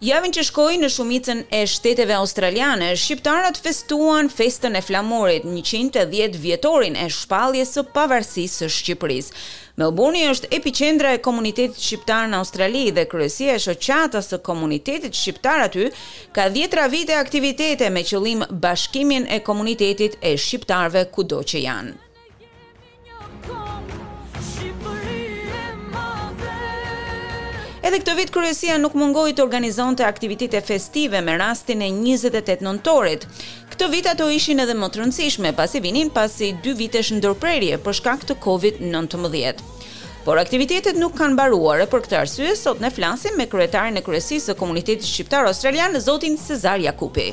Javën që shkoi në shumicën e shteteve australiane, shqiptarët festuan Festën e Flamurit, njëqind e dhjetë vjetorin e shpalljes së pavarësisë së Shqipërisë. Melburni është epiqendra e komunitetit shqiptar në Australi dhe kryesia e Shoqatës së Komunitetit Shqiptar aty ka dhjetra vite aktivitete me qëllim bashkimin e komunitetit e shqiptarëve kudo që janë. Edhe këtë vit kryesia nuk mungoi të organizonte aktivitete festive me rastin e 28 nëntorit. Këtë vit ato ishin edhe më të rëndësishme, pasi vinin pas dy vitesh ndërprerje për shkak të COVID-19. Por aktivitetet nuk kanë mbaruar e për këtë arsye sot ne flasim me kryetarin e kryesisë së komunitetit shqiptar australian, zotin Sezar Jakupi.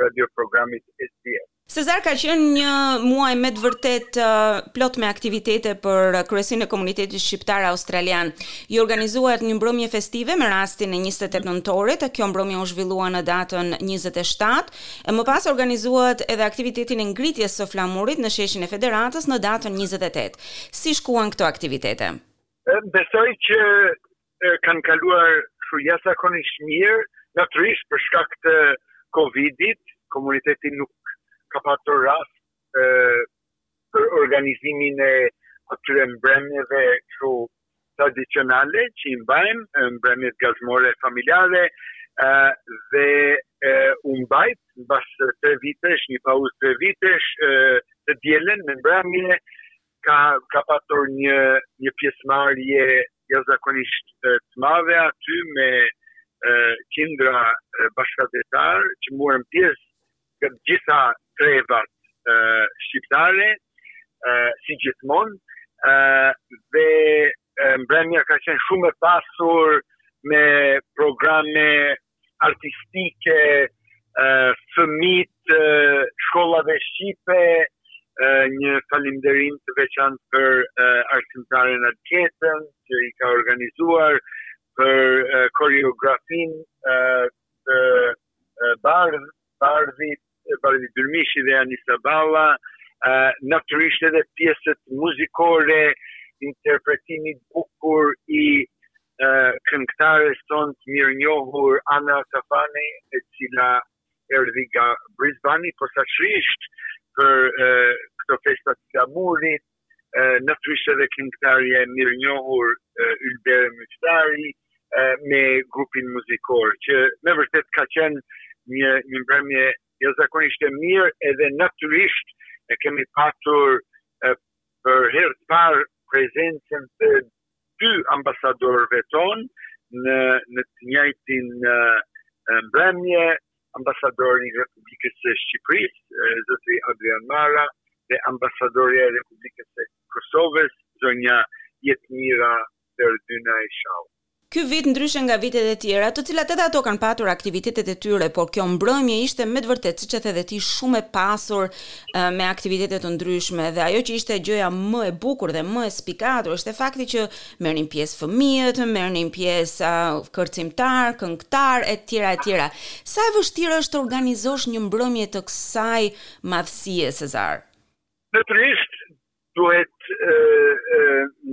radioprogramit SBS. Sezar ka qenë një muaj me të vërtetë plot me aktivitete për kryesinë e komunitetit shqiptar australian. Ju organizuat një mbrëmje festive me rastin e 28 nëntorit, kjo mbrëmje u zhvillua në datën 27, e më pas organizuat edhe aktivitetin e ngritjes së flamurit në sheshin e Federatës në datën 28. Si shkuan këto aktivitete? Besoj që kanë kaluar shumë jashtëzakonisht mirë, natyrisht për shkak të Covidit, komuniteti nuk ka patur rast për organizimin e atyre mbrëmjeve kështu tradicionale që i mbajmë, mbrëmjet gazmore familjare, dhe u mbajt mbas tre vitesh, një pauzë tre vitesh, të dielën në mbrëmje Ka ka patur një një pjesëmarrje jashtëzakonisht të madhe aty me qindra bashkatdhetarë që morën pjesë të gjitha trevat shqiptare, si gjithmonë, dhe mbrëmja ka qenë shumë e pasur me programe artistike, fëmijët, shkollave shqipe, një falimderim të veçantë për arsimtaren Alketën që i ka organizuar për koreografin të ba, Bardhit, Bari Dyrmishi dhe Anisa Balla, natyrisht edhe pjesët muzikore, interpretimi i bukur i këngëtares sonë të mirënjohur Ana Tafani, e cila erdhi nga Brisbani posaçërisht për këto festa të flamurit, natyrisht edhe këngëtarja e mirënjohur Ylbere Myftari me grupin muzikor që me vërtet ka qenë një një mbrëmje jashtëzakonisht e mirë edhe natyrisht e kemi patur për herë të parë prezencën të dy ambasadorëve tonë në në të njëjtin mbrëmje ambasadori i Republikës së Shqipërisë, zotëri Adrian Mara dhe ambasadorja e Republikës së Kosovës, zonja Jetmira Bërdynaj Shala. Ky vit ndryshe nga vitet e tjera, të cilat edhe ato kanë patur aktivitetet e tyre, por kjo mbrëmje ishte me të vërtetë, siç e the dhe ti, shumë e pasur me aktivitete të ndryshme dhe ajo që ishte gjëja më e bukur dhe më e spikatur ishte fakti që merrnin pjesë fëmijët, merrnin pjesë uh, kërcimtarë, këngëtarë e tjera e tjera. Sa e vështirë është të organizosh një mbrëmje të kësaj madhësie Cezar? Natyrisht duhet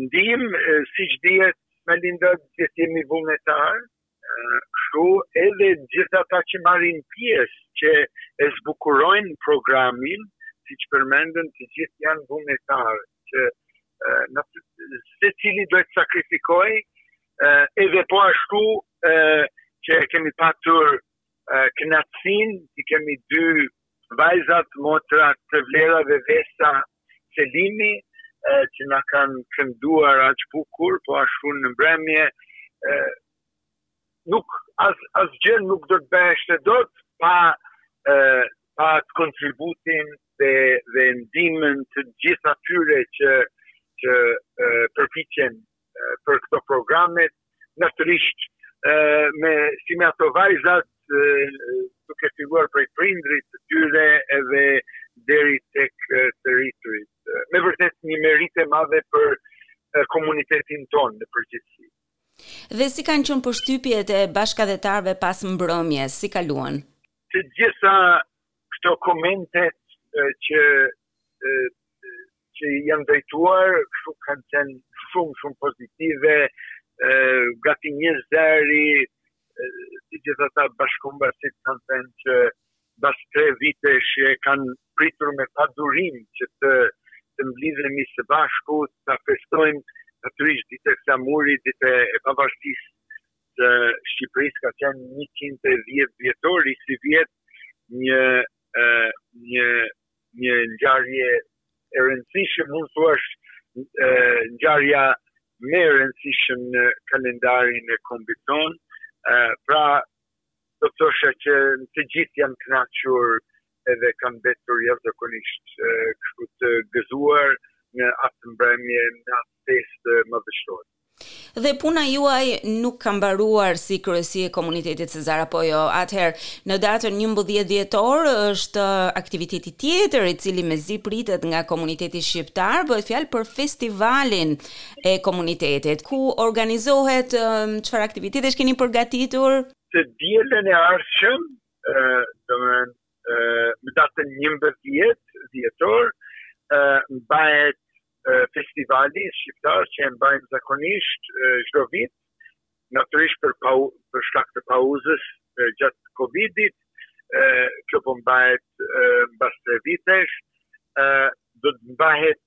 ndihmë, siç dihet, Melinda, gjithë jemi vullnetarë, Kështu edhe gjithë ata që marrin pjesë, që e zbukurojnë programin, siç përmendën, të gjithë janë vullnetarë, që në secili duhet të sakrifikojë, edhe po ashtu që kemi patur kënaqësinë, që kemi dy vajzat, motrat Vlera dhe Vesa Selimi që na kanë kënduar aq bukur, po ashtu në mbrëmje nuk as asgjë nuk do të bëheshte dot pa pa atë kontributin dhe dhe ndihmën të gjithë atyre që që përpiqen për këto programe, natyrisht me si me ato vajzat duke filluar prej prindrit të tyre edhe deri tek të rriturit. Me vërtet një meritë e madhe për komunitetin tonë në përgjithësi. Dhe si kanë qenë përshtypjet e bashkatdhetarëve pas mbrëmjes, si kaluan? Të gjitha këto komentet që që janë drejtuar, kështu kanë qenë shumë, shumë pozitive, gati një zëri, të gjithë ata bashkëkombasit kanë thënë që mbas tre vitesh që e kanë pritur me padurim që të, të mblidhemi së bashku, ta festojmë natyrisht Ditën e Flamurit, Ditën e pavarësisë të Shqipërisë ka qenë 110 vjetori sivjet një, një Një ngjarje e rëndësishëm, mund të thuash ngjarja më e rëndësishëm në kalendarin e kombit tonë. Pra, do të thosha që të gjithë janë kënaqur edhe kanë mbetur jashtëzakonisht kështu të gëzuar në atë mbrëmje, në atë pesëmbëdhjetë dhjetor. Dhe puna juaj nuk ka mbaruar si kryesi e komunitetit Sezar apo jo. Atëherë, në datën 11 dhjetor është aktiviteti tjetër i cili mezi pritet nga komuniteti shqiptar, bëhet fjalë për festivalin e komunitetit ku organizohet çfarë um, aktivitetesh keni përgatitur? Të dielën e ardhshëm, ë, domethënë, ë, në datën 11 dhjetor, ë, mbahet festivali shqiptar që e mbajnë zakonisht çdo vit, natyrisht për pau, për shkak të pauzës gjatë Covidit, kjo po mbahet mbas tre vitesh, do të mbahet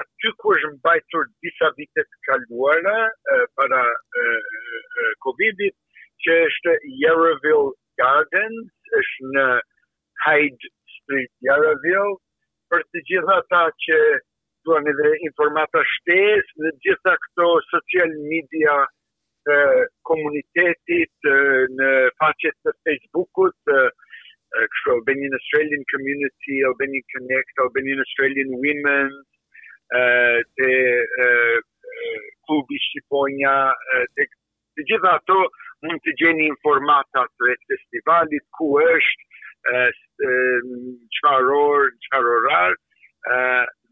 aty ku është mbajtur disa vite të kaluara para Covidit, që është Yarraville Gardens, është në Hyde Street Yarraville për të gjithë ata që duan edhe informata shtesë në gjitha këto social media të komunitetit në faqet të Facebookut të kështu Albanian Australian Community, Albanian Connect, Albanian Australian Women, uh, të uh, klubi Shqiponja, të Të gjitha ato mund të gjeni informatat rreth festivalit, ku është, në çfarë orë, në çfarë orar,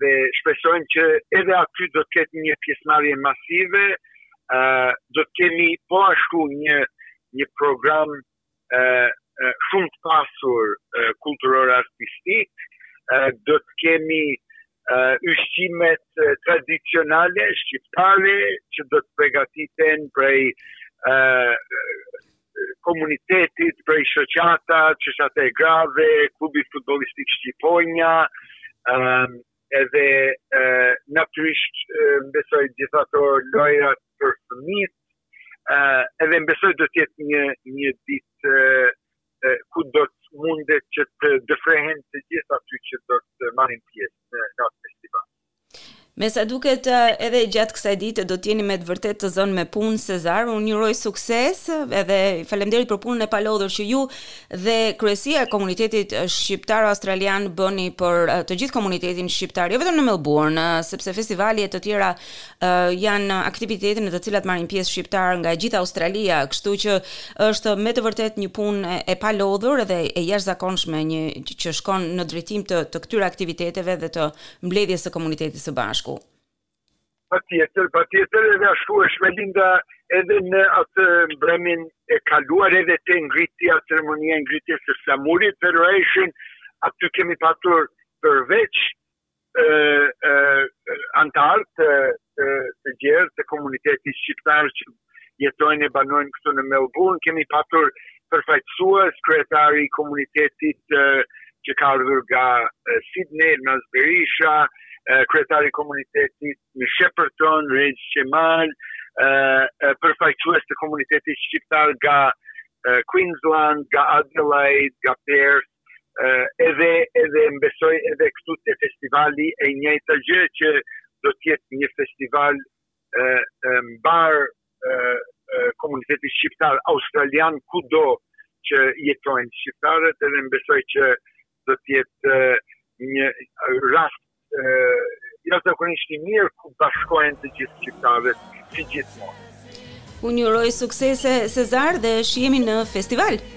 dhe shpresojmë që edhe aty do të ketë një pjesëmarrje masive, do të kemi po ashtu një një program shumë të pasur kulturor artistik, do të kemi ushqimet tradicionale shqiptare që do të pregatiten prej komunitetit, prej shoqata, shoqata e grave, klubit futbolistik Shqiponja, Edhe natyrisht besoj gjithë ato lojrat për fëmijët, edhe besoj do të jetë një një ditë ku do të mundet që të dëfrehen të gjithë aty që do të marrin pjesë në atë festival. Me sa duket edhe gjatë kësaj dite do të jeni me të vërtetë të zënë me punë Sezar. Unë ju uroj sukses edhe faleminderit për punën e palodhur që ju dhe kryesia e komunitetit shqiptaro-australian bëni për të gjithë komunitetin shqiptar, jo vetëm në Melbourne, sepse festivali e të tjera janë aktivitete në të cilat marrin pjesë shqiptarë nga e gjithë Australia, kështu që është me të vërtetë një punë e palodhur dhe e jashtëzakonshme një që shkon në drejtim të të këtyre aktiviteteve dhe të mbledhjes së komunitetit së bashku. Patjetër, patjetër edhe ashtu është Melinda edhe në atë mbrëmjen e kaluar edhe te ngritja, te ceremonia e ngritjes së flamurit përherëshëm, aty kemi patur përveç e, e, anëtarë të, të, të gjerë të komunitetit shqiptar që jetojnë e banojnë këtu në Melbourne. Kemi patur përfaqësues kryetari i komunitetit që ka ardhur nga Sydney, Naz Berisha, kryetari i komunitetit në Shepperton, Reg Qemal, përfaqësues të komunitetit shqiptar nga Queensland, nga Adelaide, nga Perth, edhe edhe besoj edhe këtu te festivali e njëjta gjë që do të jetë një festival i mbarë komunitetit shqiptar australian kudo që jetojnë shqiptarët edhe besoj që do të jetë një rast jashtëzakonisht i mirë ku bashkohen të gjithë shqiptarët si gjithmonë. Unë ju uroj suksese Sezar dhe shihemi në festival.